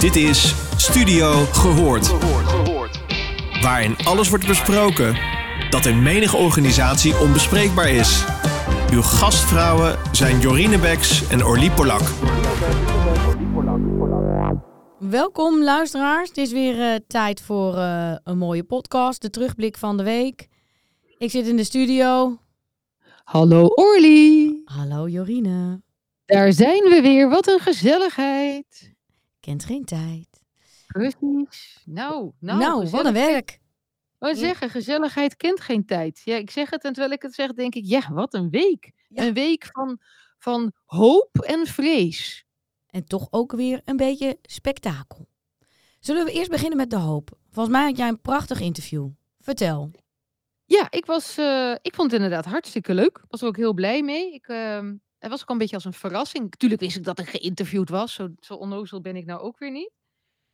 Dit is Studio Gehoord. Waarin alles wordt besproken dat in menige organisatie onbespreekbaar is. Uw gastvrouwen zijn Jorine Beks en Orlie Polak. Welkom luisteraars. Het is weer eh, tijd voor eh, een mooie podcast, de terugblik van de week. Ik zit in de studio. Hallo Orly. Hallo Jorine. Daar zijn we weer. Wat een gezelligheid. Kent geen tijd. Precies. Nou, nou, Nou, wat een werk. Wat zeggen, gezelligheid kent geen tijd. Ja, ik zeg het en terwijl ik het zeg, denk ik, ja, wat een week. Ja. Een week van, van hoop en vrees. En toch ook weer een beetje spektakel. Zullen we eerst beginnen met de hoop? Volgens mij had jij een prachtig interview. Vertel. Ja, ik, was, eh, ik vond het inderdaad hartstikke leuk. Ik was er ook heel blij mee. Ik, ehm, het was ook een beetje als een verrassing. Tuurlijk wist ik dat ik geïnterviewd was. Zo, zo onnozel ben ik nou ook weer niet.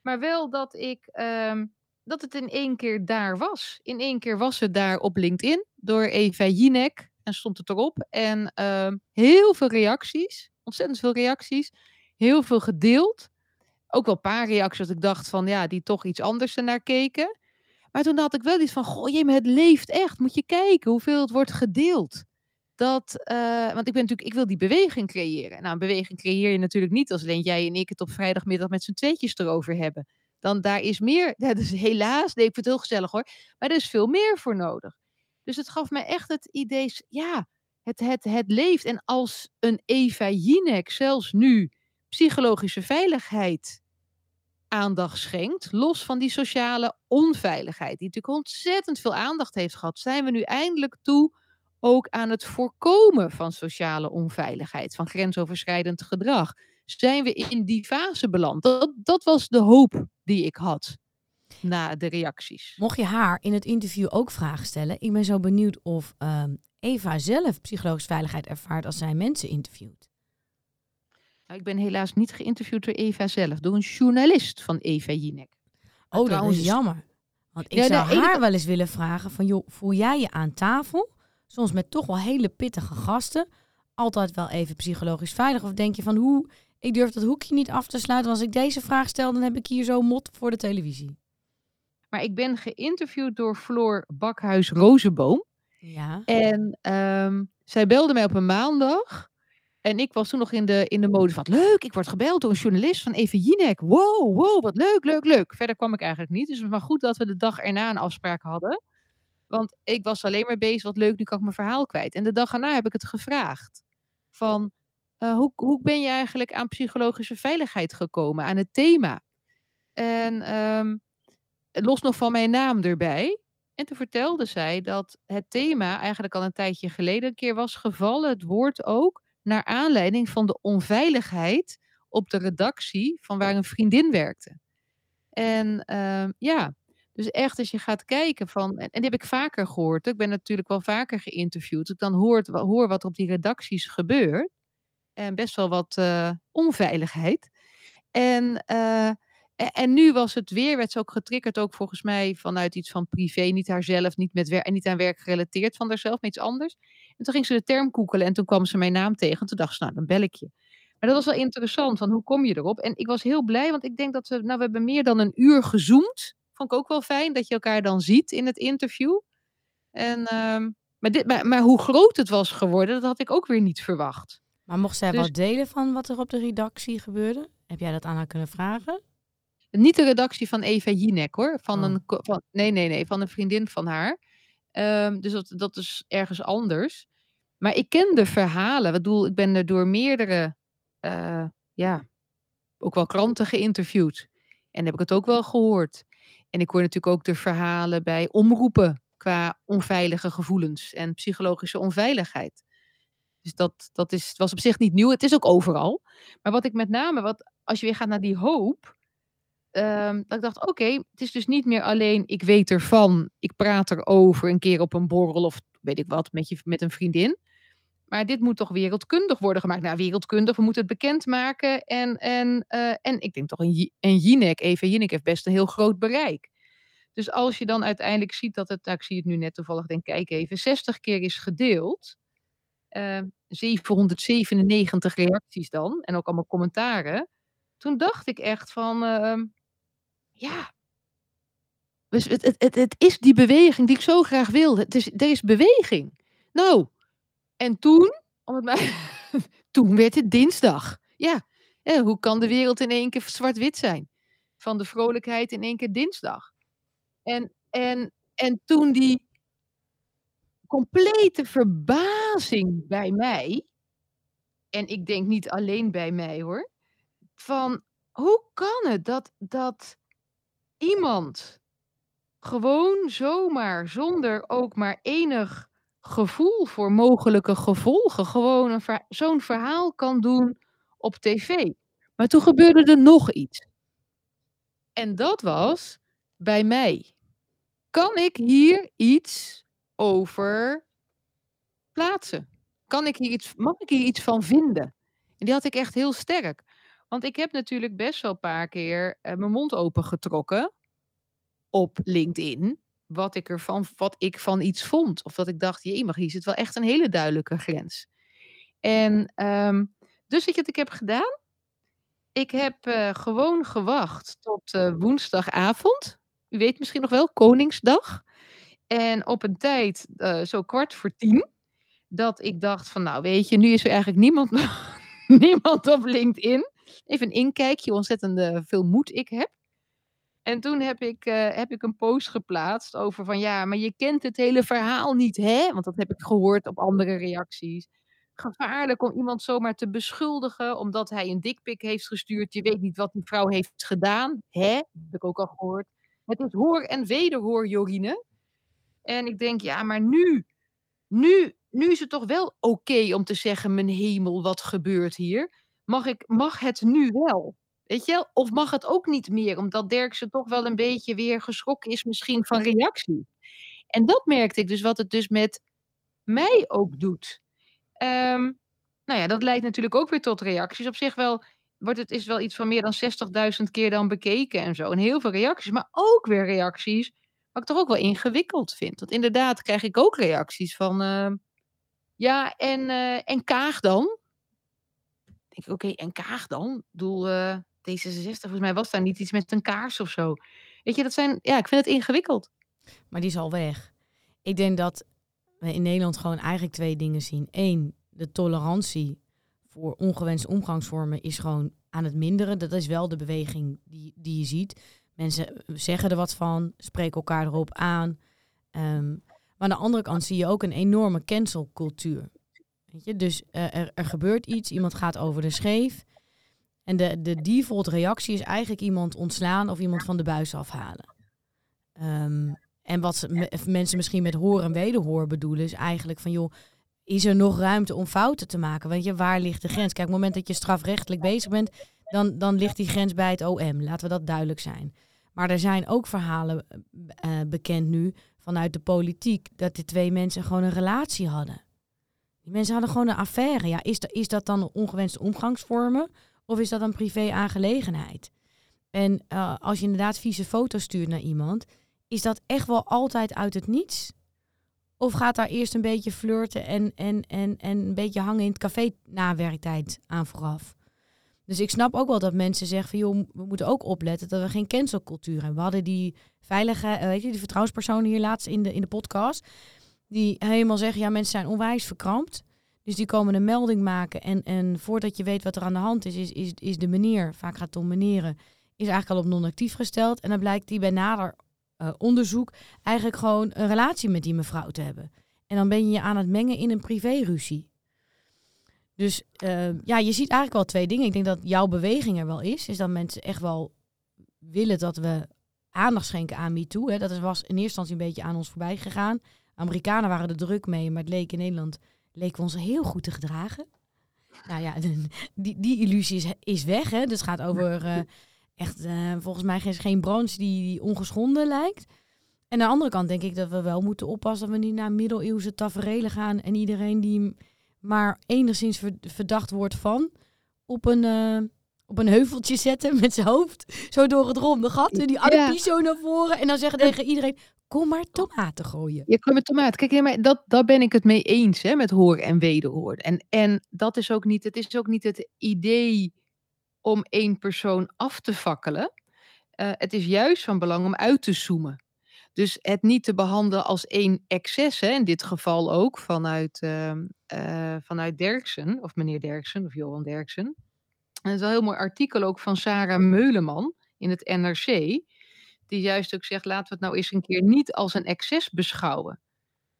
Maar wel dat ik ehm, dat het in één keer daar was. In één keer was het daar op LinkedIn door Eva Jinek. En stond het erop. En ehm, heel veel reacties. Ontzettend veel reacties. Heel veel gedeeld. Ook wel een paar reacties dat ik dacht van ja, die toch iets anders ernaar keken. Maar toen had ik wel iets van, goh, jee, het leeft echt. Moet je kijken hoeveel het wordt gedeeld. Dat, eh, want ik ben natuurlijk, ik wil die beweging creëren. Nou, een beweging creëer je natuurlijk niet als alleen jij en ik het op vrijdagmiddag met z'n tweetjes erover hebben. Dan daar is meer, ja, dus helaas, nee, ik vind het heel gezellig hoor, maar er is veel meer voor nodig. Dus het gaf mij echt het idee, ja, het, het, het leeft. En als een Eva Jinek zelfs nu psychologische veiligheid aandacht schenkt, los van die sociale onveiligheid, die natuurlijk ontzettend veel aandacht heeft gehad, zijn we nu eindelijk toe ook aan het voorkomen van sociale onveiligheid, van grensoverschrijdend gedrag. Zijn we in die fase beland? Dat, dat was de hoop die ik had na de reacties. Mocht je haar in het interview ook vragen stellen, ik ben zo benieuwd of ehm, Eva zelf psychologische veiligheid ervaart als zij mensen interviewt. Nou, ik ben helaas niet geïnterviewd door Eva zelf, door een journalist van Eva Jinek. Oh, dat is jammer. Want ik Ja, zou haar wel eens willen vragen van, joh, voel jij je aan tafel? Soms met toch wel hele pittige gasten. Altijd wel even psychologisch veilig. Of denk je van, hoe, ik durf dat hoekje niet af te sluiten. Want als ik deze vraag stel, dan heb ik hier zo mot voor de televisie. Maar ik ben geïnterviewd door Floor Bakhuis Rozenboom. Ja. En ehm, zij belde mij op een maandag. En ik was toen nog in de, in de mode van, leuk, ik word gebeld door een journalist van Eva Jinek. Wow, wow, wat leuk, leuk, leuk. Verder kwam ik eigenlijk niet. Dus het was maar goed dat we de dag erna een afspraak hadden. Want ik was alleen maar bezig, wat leuk, nu kan ik mijn verhaal kwijt. En de dag erna heb ik het gevraagd. Van, eh, hoe, hoe ben je eigenlijk aan psychologische veiligheid gekomen, aan het thema? En ehm, los nog van mijn naam erbij. En toen vertelde zij dat het thema eigenlijk al een tijdje geleden een keer was gevallen, het woord ook, naar aanleiding van de onveiligheid op de redactie van waar een vriendin werkte. En ehm, ja, dus echt als je gaat kijken van, en, en die heb ik vaker gehoord, ik ben natuurlijk wel vaker geïnterviewd, ik dan hoort, hoor wat er op die redacties gebeurt. En best wel wat eh, onveiligheid. En eh, en, en nu was het weer, werd ze ook getriggerd, ook volgens mij vanuit iets van privé, niet haarzelf, niet met en niet aan werk gerelateerd van haarzelf, maar iets anders. En toen ging ze de term koekelen en toen kwam ze mijn naam tegen. En toen dacht ze, nou, dan bel ik je. Maar dat was wel interessant, van hoe kom je erop? En ik was heel blij, want ik denk dat we, nou, we hebben meer dan een uur gezoomd. Vond ik ook wel fijn dat je elkaar dan ziet in het interview. En, ehm, maar, dit, maar, maar hoe groot het was geworden, dat had ik ook weer niet verwacht. Maar mocht zij Dus- wat delen van wat er op de redactie gebeurde? Heb jij dat aan haar kunnen vragen? Niet de redactie van Eva Jinek hoor. Van Oh. een, van, nee, nee, nee. Van een vriendin van haar. Ehm, dus dat, dat is ergens anders. Maar ik ken de verhalen. Ik bedoel, ik ben er door meerdere, eh, ja, ook wel kranten geïnterviewd. En heb ik het ook wel gehoord. En ik hoor natuurlijk ook de verhalen bij omroepen qua onveilige gevoelens en psychologische onveiligheid. Dus dat, dat is, was op zich niet nieuw. Het is ook overal. Maar wat ik met name, wat, als je weer gaat naar die hoop, ehm, dat ik dacht, oké, het is dus niet meer alleen ik weet ervan, ik praat erover een keer op een borrel of weet ik wat met, je, met een vriendin. Maar dit moet toch wereldkundig worden gemaakt. Nou, wereldkundig, we moeten het bekendmaken. En, en, eh, en ik denk toch, een, een Jinek, Eva Jinek heeft best een heel groot bereik. Dus als je dan uiteindelijk ziet dat het, nou, ik zie het nu net toevallig, denk kijk even, 60 keer is gedeeld. eh, 797 reacties dan, en ook allemaal commentaren. toen dacht ik echt van, ehm, ja, dus het, het, het, het is die beweging die ik zo graag wil. Het is, is beweging. Nou, en toen, om het maar, toen werd het dinsdag. Ja, eh, hoe kan de wereld in één keer zwart-wit zijn? Van de vrolijkheid in één keer dinsdag. En, en, en toen die complete verbazing bij mij, en ik denk niet alleen bij mij hoor, van hoe kan het dat, dat iemand gewoon zomaar zonder ook maar enig gevoel voor mogelijke gevolgen gewoon zo'n verhaal kan doen op tv. Maar toen gebeurde er nog iets. En dat was bij mij. Kan ik hier iets over plaatsen? Kan ik hier iets, mag ik hier iets van vinden? En die had ik echt heel sterk. Want ik heb natuurlijk best wel een paar keer uh, mijn mond opengetrokken op LinkedIn. Wat ik ervan, wat ik van iets vond. Of dat ik dacht, jee, maar hier zit wel echt een hele duidelijke grens. En um, dus weet je wat ik heb gedaan? Ik heb uh, gewoon gewacht tot uh, woensdagavond. U weet misschien nog wel, Koningsdag. En op een tijd, uh, zo kwart voor tien, dat ik dacht van, nou weet je, nu is er eigenlijk niemand, niemand op LinkedIn. Even een inkijkje, ontzettend veel moed ik heb. En toen heb ik, uh, heb ik een post geplaatst over van ja, maar je kent het hele verhaal niet, hè? Want dat heb ik gehoord op andere reacties. Gevaarlijk om iemand zomaar te beschuldigen omdat hij een dikpik heeft gestuurd. Je weet niet wat die vrouw heeft gedaan, hè? Dat heb ik ook al gehoord. Het is hoor en wederhoor, Jorine. En ik denk, ja, maar nu, nu, nu is het toch wel oké om te zeggen, mijn hemel, wat gebeurt hier? Mag, ik, mag het nu wel? Weet je? Of mag het ook niet meer, omdat Dirkse toch wel een beetje weer geschrokken is misschien van reactie. En dat merkte ik dus, wat het dus met mij ook doet. Um, nou ja, dat leidt natuurlijk ook weer tot reacties. Op zich wel, wordt het is wel iets van meer dan 60.000 keer dan bekeken en zo. En heel veel reacties, maar ook weer reacties wat ik toch ook wel ingewikkeld vind. Want inderdaad krijg ik ook reacties van, uh, ja, en, uh, en Kaag dan? denk ik, oké, okay, en Kaag dan? Ik bedoel, uh, D66, volgens mij was daar niet iets met een kaars of zo. Weet je, dat zijn, ja, ik vind het ingewikkeld. Maar die is al weg. Ik denk dat we in Nederland gewoon eigenlijk twee dingen zien. Eén, de tolerantie voor ongewenste omgangsvormen is gewoon aan het minderen. Dat is wel de beweging die, die je ziet. Mensen zeggen er wat van, spreken elkaar erop aan. Um, maar aan de andere kant zie je ook een enorme cancelcultuur. Weet je? Dus uh, er, er gebeurt iets, iemand gaat over de scheef. En de, de default reactie is eigenlijk iemand ontslaan of iemand van de buis afhalen. Um, en wat ze, mensen misschien met hoor en wederhoor bedoelen, is eigenlijk van joh, is er nog ruimte om fouten te maken? Want je, waar ligt de grens? Kijk, op het moment dat je strafrechtelijk bezig bent, dan, dan ligt die grens bij het OM. Laten we dat duidelijk zijn. Maar er zijn ook verhalen uh, bekend nu vanuit de politiek dat de twee mensen gewoon een relatie hadden. Die mensen hadden gewoon een affaire. Ja, is, dat, is dat dan ongewenste omgangsvormen? Of is dat een privé-aangelegenheid? En uh, als je inderdaad vieze foto's stuurt naar iemand, is dat echt wel altijd uit het niets? Of gaat daar eerst een beetje flirten en, en, en, en een beetje hangen in het café na werktijd aan vooraf? Dus ik snap ook wel dat mensen zeggen van joh, we moeten ook opletten dat we geen cancelcultuur hebben. We hadden die veilige, uh, weet je, die vertrouwenspersonen hier laatst in de, in de podcast. Die helemaal zeggen, ja, mensen zijn onwijs verkrampt. Dus die komen een melding maken. En, en voordat je weet wat er aan de hand is, is, is, is de meneer, vaak gaat om meneren, is eigenlijk al op non-actief gesteld. En dan blijkt die bij nader uh, onderzoek eigenlijk gewoon een relatie met die mevrouw te hebben. En dan ben je je aan het mengen in een privéruzie. Dus uh, ja, je ziet eigenlijk wel twee dingen. Ik denk dat jouw beweging er wel is. Is dat mensen echt wel willen dat we aandacht schenken aan MeToo. Hè. Dat was in eerste instantie een beetje aan ons voorbij gegaan. Amerikanen waren er druk mee, maar het leek in Nederland leken we ons heel goed te gedragen. Nou ja, die, die illusie is, is weg. Hè. Dus het gaat over uh, echt, uh, volgens mij is geen branche die, die ongeschonden lijkt. En aan de andere kant denk ik dat we wel moeten oppassen dat we niet naar middeleeuwse taferelen gaan en iedereen die maar enigszins verdacht wordt van op een, uh, op een heuveltje zetten met zijn hoofd zo door het ronde gat. Die armpjes ja. zo naar voren en dan zeggen tegen iedereen, kom maar tomaten gooien. Je kom met tomaten. Kijk, ja, maar dat, daar ben ik het mee eens hè, met hoor en wederhoor. En, en dat is ook niet, het is ook niet het idee om één persoon af te fakkelen. Uh, het is juist van belang om uit te zoomen. Dus het niet te behandelen als één excess, hè, in dit geval ook vanuit, uh, uh, vanuit Derksen, of meneer Derksen, of Johan Derksen. En het is een heel mooi artikel ook van Sarah Meuleman in het NRC, die juist ook zegt, laten we het nou eens een keer niet als een excess beschouwen.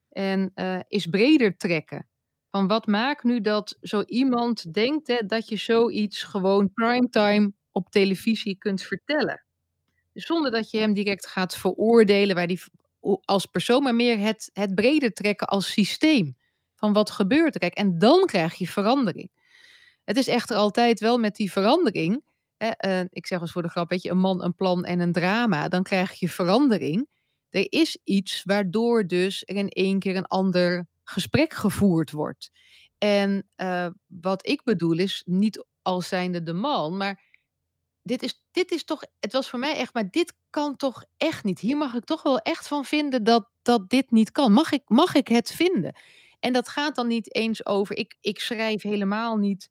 En uh, eens breder trekken. Van wat maakt nu dat zo iemand denkt hè, dat je zoiets gewoon primetime op televisie kunt vertellen? Zonder dat je hem direct gaat veroordelen waar die als persoon, maar meer het, het breder trekken als systeem. Van wat gebeurt er? En dan krijg je verandering. Het is echter altijd wel met die verandering. Hè, uh, ik zeg eens voor de grap, weet je, een man, een plan en een drama. Dan krijg je verandering. Er is iets waardoor dus er in één keer een ander gesprek gevoerd wordt. En uh, wat ik bedoel is niet als zijnde de man, maar dit is, dit is toch, het was voor mij echt, maar dit kan toch echt niet. Hier mag ik toch wel echt van vinden dat, dat dit niet kan. Mag ik, mag ik het vinden? En dat gaat dan niet eens over, ik, ik schrijf helemaal niet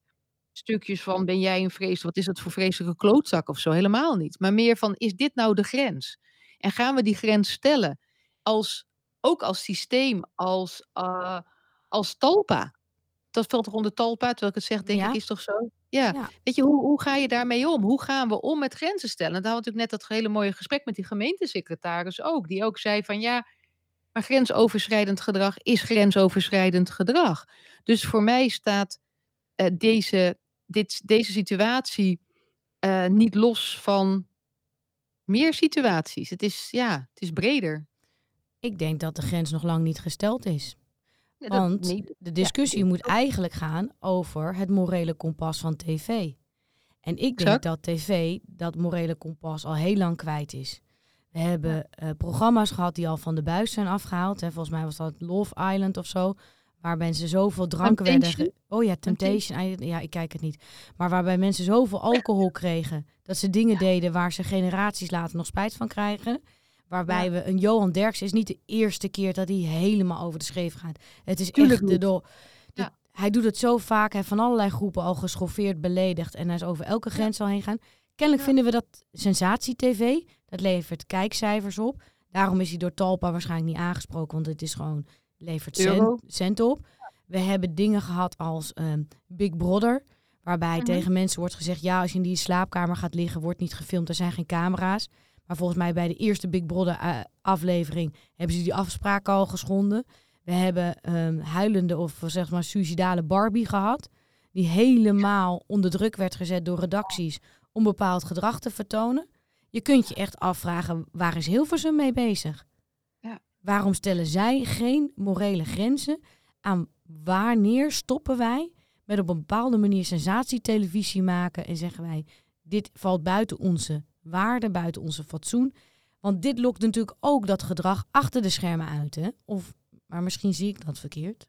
stukjes van, ben jij een vreselijk, wat is dat voor vreselijke klootzak of zo? Helemaal niet. Maar meer van, is dit nou de grens? En gaan we die grens stellen als, ook als systeem, als, uh, als talpa? Dat valt toch onder talpa, terwijl ik het zeg, denk Ja. ik, is toch zo? Ja. Ja. Weet je, hoe, hoe ga je daarmee om? Hoe gaan we om met grenzen stellen? En daar we natuurlijk net dat hele mooie gesprek met die gemeentesecretaris ook. Die ook zei van ja, maar grensoverschrijdend gedrag is grensoverschrijdend gedrag. Dus voor mij staat eh, deze, dit, deze situatie eh, niet los van meer situaties. Het is, ja, het is breder. Ik denk dat de grens nog lang niet gesteld is. Want de discussie moet eigenlijk gaan over het morele kompas van tv. En ik denk Exact. dat tv dat morele kompas al heel lang kwijt is. We hebben eh, programma's gehad die al van de buis zijn afgehaald. Hè. Volgens mij was dat Love Island of zo. Waar mensen zoveel dranken werden... Oh ja, Temptation. Ja, ik kijk het niet. Maar waarbij mensen zoveel alcohol kregen... dat ze dingen deden waar ze generaties later nog spijt van krijgen. Waarbij Ja. we... Een Johan Derks is niet de eerste keer dat hij helemaal over de schreef gaat. Het is Tuurlijk echt de... Ja. Hij doet het zo vaak. Hij heeft van allerlei groepen al geschoffeerd, beledigd. En hij is over elke grens al heen gaan. Kennelijk vinden we dat sensatie-tv. Dat levert kijkcijfers op. Daarom is hij door Talpa waarschijnlijk niet aangesproken. Want het is gewoon... levert cent, cent op. We hebben dingen gehad als ehm, Big Brother. Waarbij Mhm. tegen mensen wordt gezegd... ja, als je in die slaapkamer gaat liggen, wordt niet gefilmd. Er zijn geen camera's. Maar volgens mij bij de eerste Big Brother eh, aflevering... hebben ze die afspraken al geschonden. We hebben ehm, huilende of zeg maar suicidale Barbie gehad. Die helemaal onder druk werd gezet door redacties... om bepaald gedrag te vertonen. Je kunt je echt afvragen, waar is Hilversum mee bezig? Waarom stellen zij geen morele grenzen aan wanneer stoppen wij met op een bepaalde manier sensatietelevisie maken en zeggen wij, dit valt buiten onze waarde, buiten onze fatsoen. Want dit lokt natuurlijk ook dat gedrag achter de schermen uit, hè? Of, maar misschien zie ik dat verkeerd.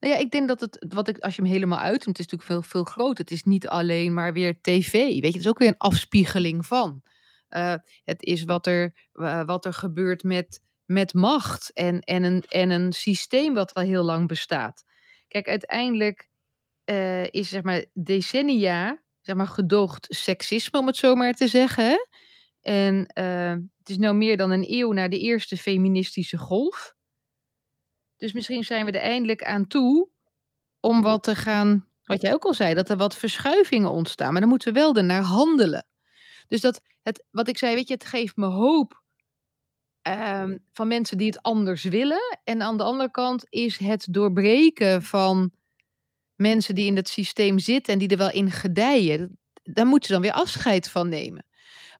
Nou ja, ik denk dat het, wat ik, als je hem helemaal uitnoemt, het is natuurlijk veel, veel groter. Het is niet alleen maar weer tv. Weet je, het is ook weer een afspiegeling van. Eh, het is wat er, wat er gebeurt met, met macht en, en, een, en een systeem wat al heel lang bestaat. Kijk, uiteindelijk eh, is zeg maar decennia zeg maar, gedoogd seksisme, om het zo maar te zeggen. En eh, het is nou meer dan een eeuw na de eerste feministische golf. Dus misschien zijn we er eindelijk aan toe om wat te gaan, wat jij ook al zei, dat er wat verschuivingen ontstaan. Maar dan moeten we wel ernaar handelen. Dus dat het, wat ik zei, weet je, het geeft me hoop ehm, van mensen die het anders willen. En aan de andere kant is het doorbreken van mensen die in het systeem zitten en die er wel in gedijen. Daar moeten ze dan weer afscheid van nemen.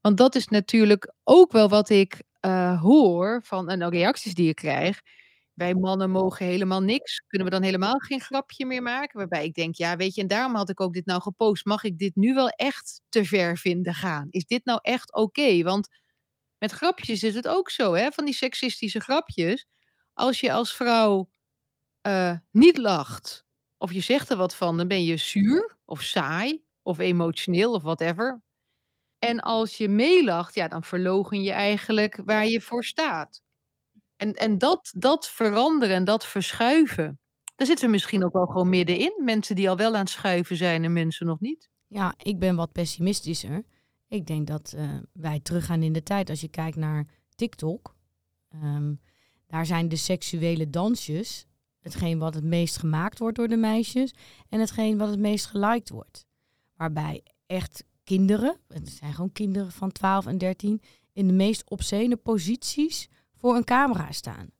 Want dat is natuurlijk ook wel wat ik eh, hoor van en reacties die ik krijg. Wij mannen mogen helemaal niks. Kunnen we dan helemaal geen grapje meer maken? Waarbij ik denk, ja, weet je, en daarom had ik ook dit nou gepost. Mag ik dit nu wel echt te ver vinden gaan? Is dit nou echt oké? Want met grapjes is het ook zo, hè? Van die seksistische grapjes. Als je als vrouw eh, niet lacht of je zegt er wat van, dan ben je zuur of saai of emotioneel of whatever. En als je meelacht, ja, dan verlogen je eigenlijk waar je voor staat. En, en dat, dat veranderen en dat verschuiven, daar zitten we misschien ook wel gewoon middenin. Mensen die al wel aan het schuiven zijn en mensen nog niet. Ja, ik ben wat pessimistischer. Ik denk dat uh, wij teruggaan in de tijd. Als je kijkt naar TikTok, um, daar zijn de seksuele dansjes hetgeen wat het meest gemaakt wordt door de meisjes en hetgeen wat het meest geliked wordt. Waarbij echt kinderen, het zijn gewoon kinderen van 12 en 13, in de meest obscene posities voor een camera staan.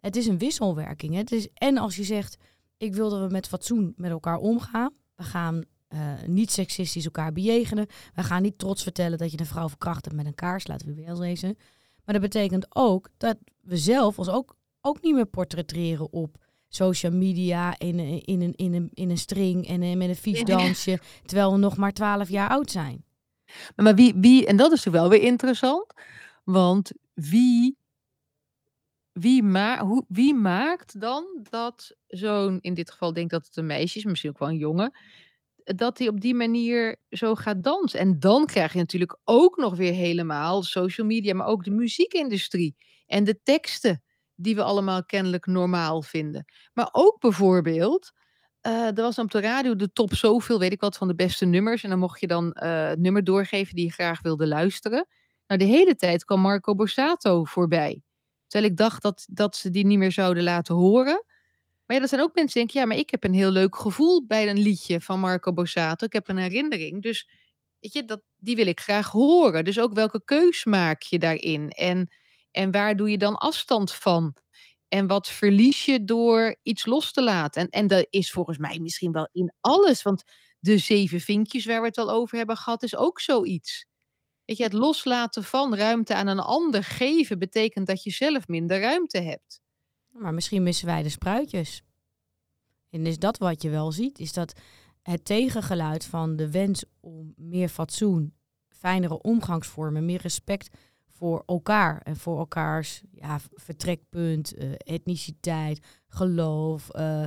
Het is een wisselwerking. Het is, en als je zegt, ik wil dat we met fatsoen met elkaar omgaan. We gaan uh, niet seksistisch elkaar bejegenen. We gaan niet trots vertellen dat je een vrouw verkracht hebt met een kaars. Laten we weer lezen. Maar dat betekent ook dat we zelf ons ook, ook niet meer portretteren op social media in, in, een, in, een, in een string en eh, met een vies dansje. Terwijl we nog maar twaalf jaar oud zijn. Maar wie, wie, en dat is toch wel weer interessant. Want wie wie, ma hoe, wie maakt dan dat zo'n, in dit geval denk ik dat het een meisje is, misschien ook wel een jongen, dat hij op die manier zo gaat dansen. En dan krijg je natuurlijk ook nog weer helemaal social media, maar ook de muziekindustrie en de teksten die we allemaal kennelijk normaal vinden. Maar ook bijvoorbeeld, uh, er was op de radio de top zoveel, weet ik wat, van de beste nummers. En dan mocht je dan uh, het nummer doorgeven die je graag wilde luisteren. Nou, de hele tijd kwam Marco Borsato voorbij. Terwijl ik dacht dat, dat ze die niet meer zouden laten horen. Maar ja, dat zijn ook mensen die denken, ja, maar ik heb een heel leuk gevoel bij een liedje van Marco Borsato. Ik heb een herinnering. Dus weet je, dat, die wil ik graag horen. Dus ook welke keus maak je daarin? En, en waar doe je dan afstand van? En wat verlies je door iets los te laten? En, en dat is volgens mij misschien wel in alles. Want de zeven vinkjes waar we het al over hebben gehad, is ook zoiets. Weet je, het loslaten van ruimte aan een ander geven betekent dat je zelf minder ruimte hebt. Maar misschien missen wij de spruitjes. En is dat wat je wel ziet? Is dat het tegengeluid van de wens om meer fatsoen, fijnere omgangsvormen, meer respect voor elkaar en voor elkaars ja, vertrekpunt, uh, etniciteit, geloof, uh,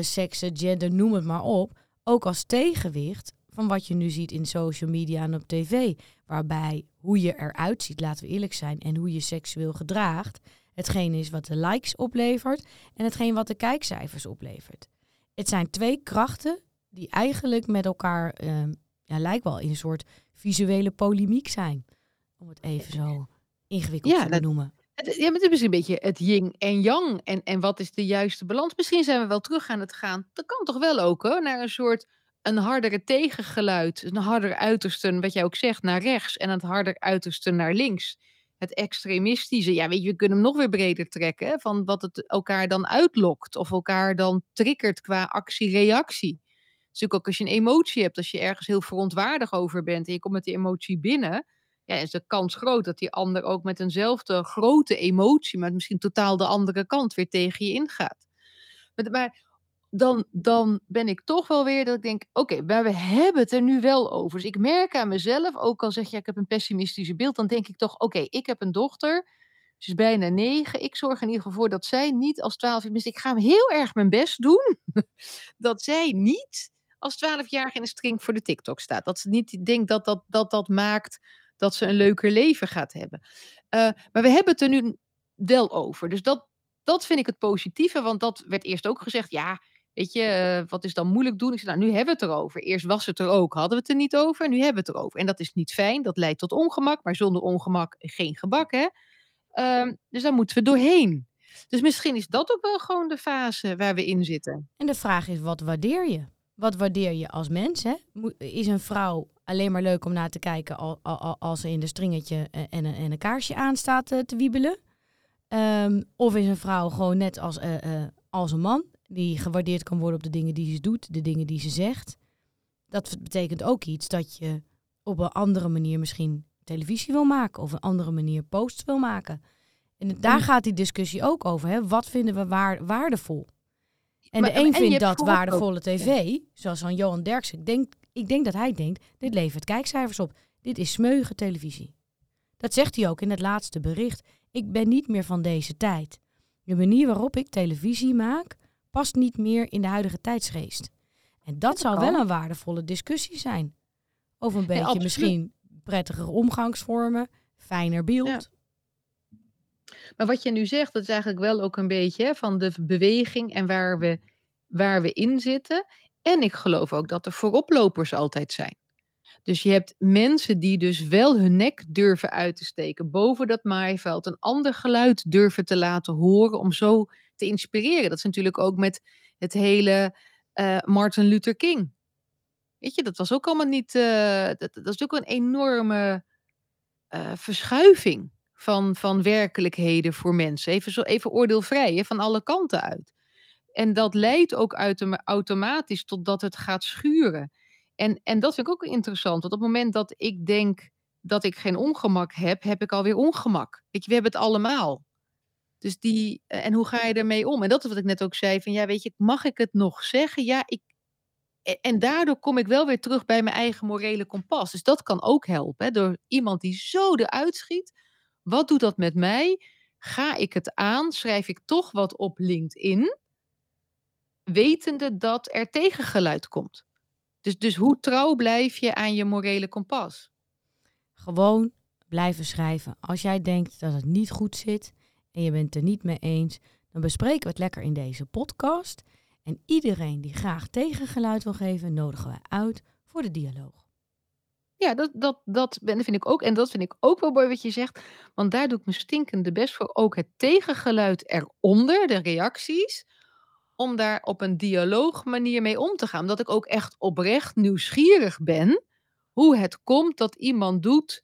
seksen, gender, noem het maar op. Ook als tegenwicht van wat je nu ziet in social media en op tv. Waarbij hoe je eruit ziet, laten we eerlijk zijn, en hoe je seksueel gedraagt, hetgeen is wat de likes oplevert en hetgeen wat de kijkcijfers oplevert. Het zijn twee krachten die eigenlijk met elkaar, uh, ja, lijkt wel in een soort visuele polemiek zijn. Om het even zo ingewikkeld te noemen. Het, ja, maar het is misschien een beetje het yin en yang. En, en wat is de juiste balans? Misschien zijn we wel terug aan het gaan. Dat kan toch wel ook, hè? Naar een soort een hardere tegengeluid, een harder uiterste, wat jij ook zegt, naar rechts en het harder uiterste naar links. Extremistische, ja, weet je, we kunnen hem nog weer breder trekken, van wat het elkaar dan uitlokt of elkaar dan triggert qua actie-reactie. Dus ook als je een emotie hebt, als je ergens heel verontwaardig over bent en je komt met die emotie binnen, ja, is de kans groot dat die ander ook met eenzelfde grote emotie, maar misschien totaal de andere kant weer tegen je ingaat. Maar dan, dan ben ik toch wel weer dat ik denk, oké, maar we hebben het er nu wel over. Dus ik merk aan mezelf, ook al zeg je, ik heb een pessimistische beeld, dan denk ik toch, oké, ik heb een dochter, ze is bijna negen. Ik zorg in ieder geval voor dat zij niet als twaalf, ik ga heel erg mijn best doen, dat zij niet als twaalfjarige in een string voor de TikTok staat. Dat ze niet denkt dat dat, dat, dat maakt dat ze een leuker leven gaat hebben. Uh, maar we hebben het er nu wel over. Dus dat, dat vind ik het positieve, want dat werd eerst ook gezegd, ja, Weet je, uh, wat is dan moeilijk doen? Ik zei, nou, nu hebben we het erover. Eerst was het er ook, hadden we het er niet over. Nu hebben we het erover. En dat is niet fijn, dat leidt tot ongemak. Maar zonder ongemak geen gebak, hè? Um, dus daar moeten we doorheen. Dus misschien is dat ook wel gewoon de fase waar we in zitten. En de vraag is, wat waardeer je? Wat waardeer je als mens? Hè? Is een vrouw alleen maar leuk om naar te kijken als ze in de stringetje en een, en een kaarsje aanstaat eh, te wiebelen? Um, of is een vrouw gewoon net als, als een man die gewaardeerd kan worden op de dingen die ze doet, de dingen die ze zegt. Dat betekent ook iets dat je op een andere manier misschien televisie wil maken of een andere manier posts wil maken. En daar gaat die discussie ook over. Hè? Wat vinden we waar, waardevol? En de een vindt dat waardevolle tv, zoals van Johan Derksen. Ik denk, ik denk dat hij denkt, dit levert kijkcijfers op. Dit is smeuige televisie. Dat zegt hij ook in het laatste bericht. Ik ben niet meer van deze tijd. De manier waarop ik televisie maak, past niet meer in de huidige tijdsgeest. En dat, zou wel een waardevolle discussie zijn. Over een beetje misschien prettigere omgangsvormen, fijner beeld. Maar wat je nu zegt, dat is eigenlijk wel ook een beetje van de beweging en waar we, waar we in zitten. En ik geloof ook dat er vooroplopers altijd zijn. Dus je hebt mensen die dus wel hun nek durven uit te steken boven dat maaiveld, een ander geluid durven te laten horen om zo te inspireren. Dat is natuurlijk ook met het hele uh, Martin Luther King. Weet je, dat was ook allemaal niet. Uh, dat, dat is ook een enorme uh, verschuiving van, van werkelijkheden voor mensen. Even, zo, even oordeelvrij, hè, van alle kanten uit. En dat leidt ook automatisch tot dat het gaat schuren. En, en dat vind ik ook interessant. Want op het moment dat ik denk dat ik geen ongemak heb, heb ik alweer ongemak. Weet je, we hebben het allemaal. Dus die, en hoe ga je ermee om? En dat is wat ik net ook zei: van ja, weet je, mag ik het nog zeggen? Ja, ik. En daardoor kom ik wel weer terug bij mijn eigen morele kompas. Dus dat kan ook helpen. Hè, door iemand die zo eruit schiet. Wat doet dat met mij? Ga ik het aan? Schrijf ik toch wat op LinkedIn? Wetende dat er tegengeluid komt. Dus, dus hoe trouw blijf je aan je morele kompas? Gewoon blijven schrijven. Als jij denkt dat het niet goed zit en je bent er niet mee eens, dan bespreken we het lekker in deze podcast. En iedereen die graag tegengeluid wil geven, nodigen wij uit voor de dialoog. Ja, dat, dat, dat vind ik ook. En dat vind ik ook wel mooi wat je zegt. Want daar doe ik me stinkende best voor. Ook het tegengeluid eronder, de reacties om daar op een dialoogmanier mee om te gaan. Omdat ik ook echt oprecht nieuwsgierig ben hoe het komt dat iemand doet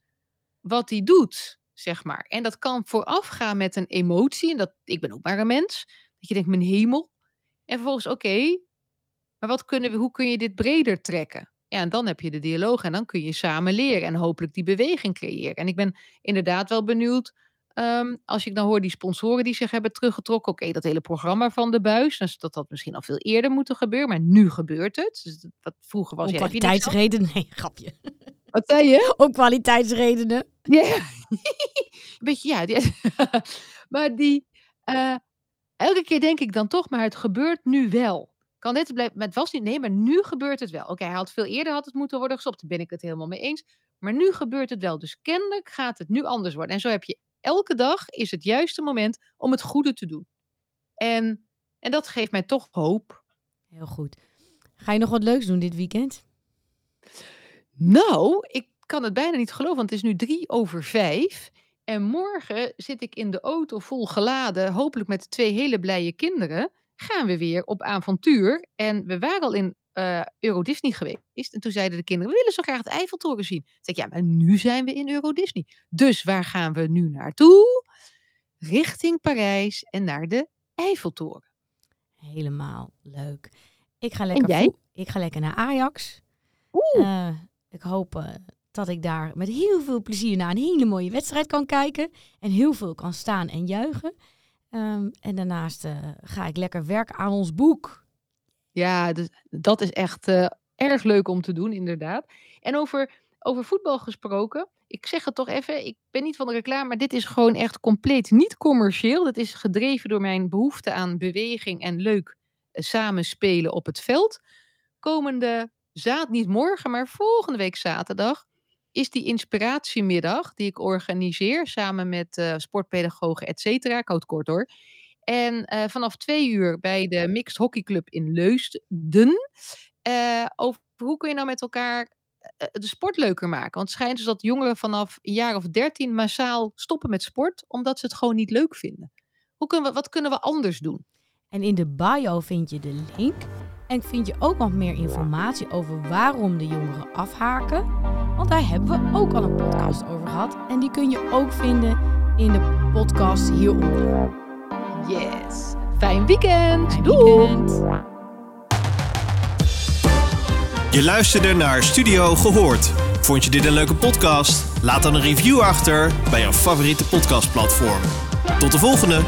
wat hij doet, zeg maar. En dat kan voorafgaan met een emotie. En dat, ik ben ook maar een mens. Dat je denkt, mijn hemel. En vervolgens, oké, maar wat kunnen we, hoe kun je dit breder trekken? Ja, en dan heb je de dialoog en dan kun je samen leren en hopelijk die beweging creëren. En ik ben inderdaad wel benieuwd Um, als ik dan hoor die sponsoren die zich hebben teruggetrokken. Oké, dat hele programma van de buis. Dus dat had misschien al veel eerder moeten gebeuren. Maar nu gebeurt het. Dus wat vroeger was... Om kwaliteitsredenen. Nee, grapje. Wat zei je? Om kwaliteitsredenen. Ja. Yeah. Beetje, ja. Die, maar die... Uh, elke keer denk ik dan toch, maar het gebeurt nu wel. Kan dit blijven? Maar het was niet. Nee, maar nu gebeurt het wel. Oké, hij had veel eerder had het moeten worden gestopt. Daar ben ik het helemaal mee eens. Maar nu gebeurt het wel. Dus kennelijk gaat het nu anders worden. En zo heb je elke dag is het juiste moment om het goede te doen. En, en dat geeft mij toch hoop. Heel goed. Ga je nog wat leuks doen dit weekend? Nou, ik kan het bijna niet geloven, want het is nu drie over vijf. En morgen zit ik in de auto vol geladen, hopelijk met twee hele blije kinderen. Gaan we weer op avontuur. En we waren al in uh, Euro Disney geweest. En toen zeiden de kinderen, we willen zo graag het Eiffeltoren zien. Toen zei ik, ja, maar nu zijn we in Euro Disney. Dus waar gaan we nu naartoe? Richting Parijs en naar de Eiffeltoren. Helemaal leuk. Ik ga lekker, en jij? Ik ga lekker naar Ajax. Oeh. Uh, ik hoop uh, dat ik daar met heel veel plezier naar een hele mooie wedstrijd kan kijken. En heel veel kan staan en juichen. Um, en daarnaast ga ik lekker werken aan ons boek. Ja, dus dat is echt uh, erg leuk om te doen, inderdaad. En over, over voetbal gesproken, ik zeg het toch even, ik ben niet van de reclame, maar dit is gewoon echt compleet niet commercieel. Dat is gedreven door mijn behoefte aan beweging en leuk samenspelen op het veld. Komende zaad, niet morgen, maar volgende week zaterdag, is die inspiratiemiddag die ik organiseer samen met uh, sportpedagogen, et cetera. Ik kort hoor. En uh, vanaf twee uur bij de Mixed Hockey Club in Leusden. Uh, over hoe kun je nou met elkaar de sport leuker maken? Want het schijnt dus dat jongeren vanaf een jaar of dertien massaal stoppen met sport, omdat ze het gewoon niet leuk vinden. Hoe kunnen we, wat kunnen we anders doen? En in de bio vind je de link. En vind je ook nog meer informatie over waarom de jongeren afhaken. Want daar hebben we ook al een podcast over gehad. En die kun je ook vinden in de podcast hieronder. Yes. Fijn weekend. Doei. Je luisterde naar Studio Gehoord. Vond je dit een leuke podcast? Laat dan een review achter bij jouw favoriete podcastplatform. Tot de volgende!